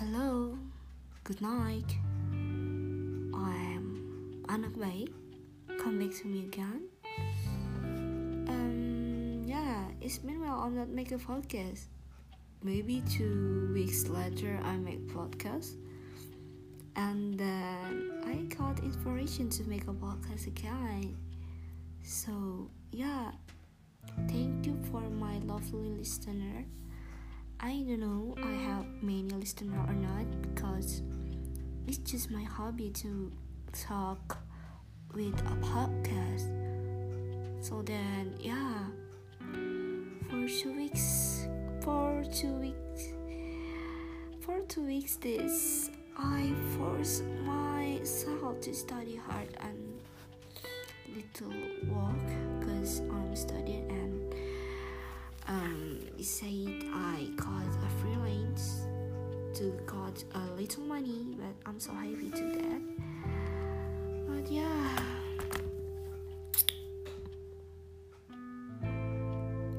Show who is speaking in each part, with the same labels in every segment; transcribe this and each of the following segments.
Speaker 1: Hello, good night. I am Anak Bay. Come back to me again. Um, yeah, it's been while I'm not making podcast. Maybe two weeks later I make podcast, and then I got inspiration to make a podcast again. So yeah, thank you for my lovely listener. I don't know I mm. have many listener or not because it's just my hobby to talk with a podcast. So then, yeah, for two weeks, for two weeks, for two weeks, this I force myself to study hard and little work because I'm studying it said I got a freelance to got a little money, but I'm so happy to that. But yeah,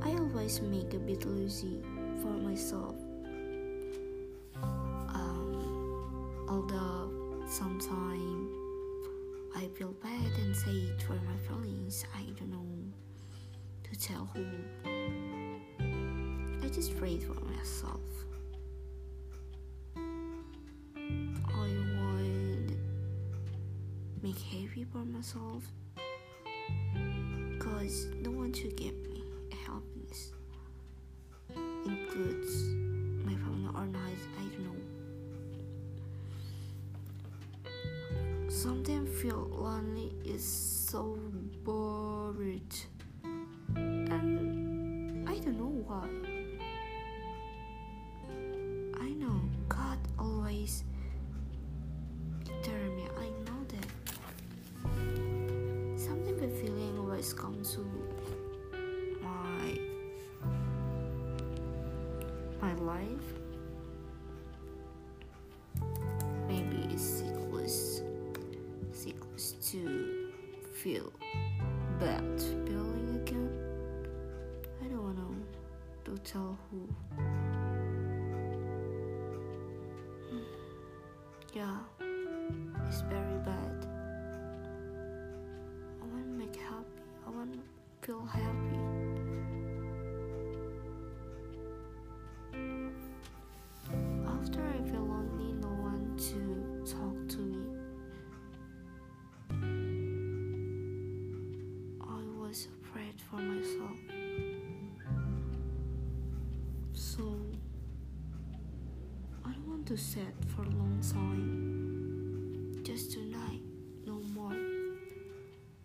Speaker 1: I always make a bit lazy for myself. Um, although sometimes I feel bad and say it for my feelings, I don't know to tell who. I just pray for myself. I would make happy for myself. Cause no one should give me happiness includes my family or not I don't know. Sometimes feel lonely is so bored and I don't know why always deter me. I know that. Something the feeling always comes to my my life. Maybe it's sickness, sickness to feel bad feeling again. I don't wanna to tell who. Yeah, it's very bad. I want to make happy. I want to feel happy. I don't want to sit for a long time. Just tonight, no more.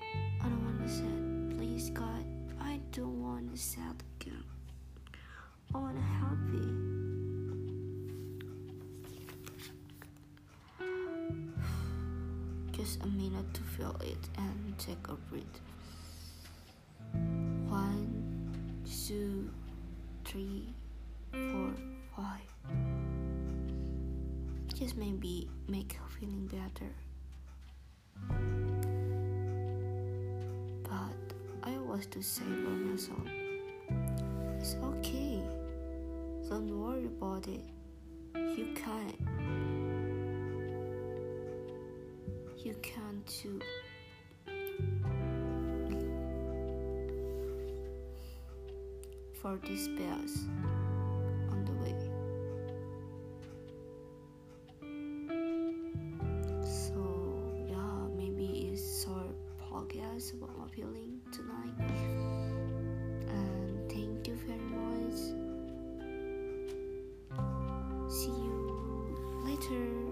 Speaker 1: I don't want to sit. Please, God, I don't want to sit again. I want to happy. Just a minute to feel it and take a breath. One, two, three, four, five just maybe make feeling better. But I was to say for myself, it's okay. Don't worry about it. You can. You can too. For this best later.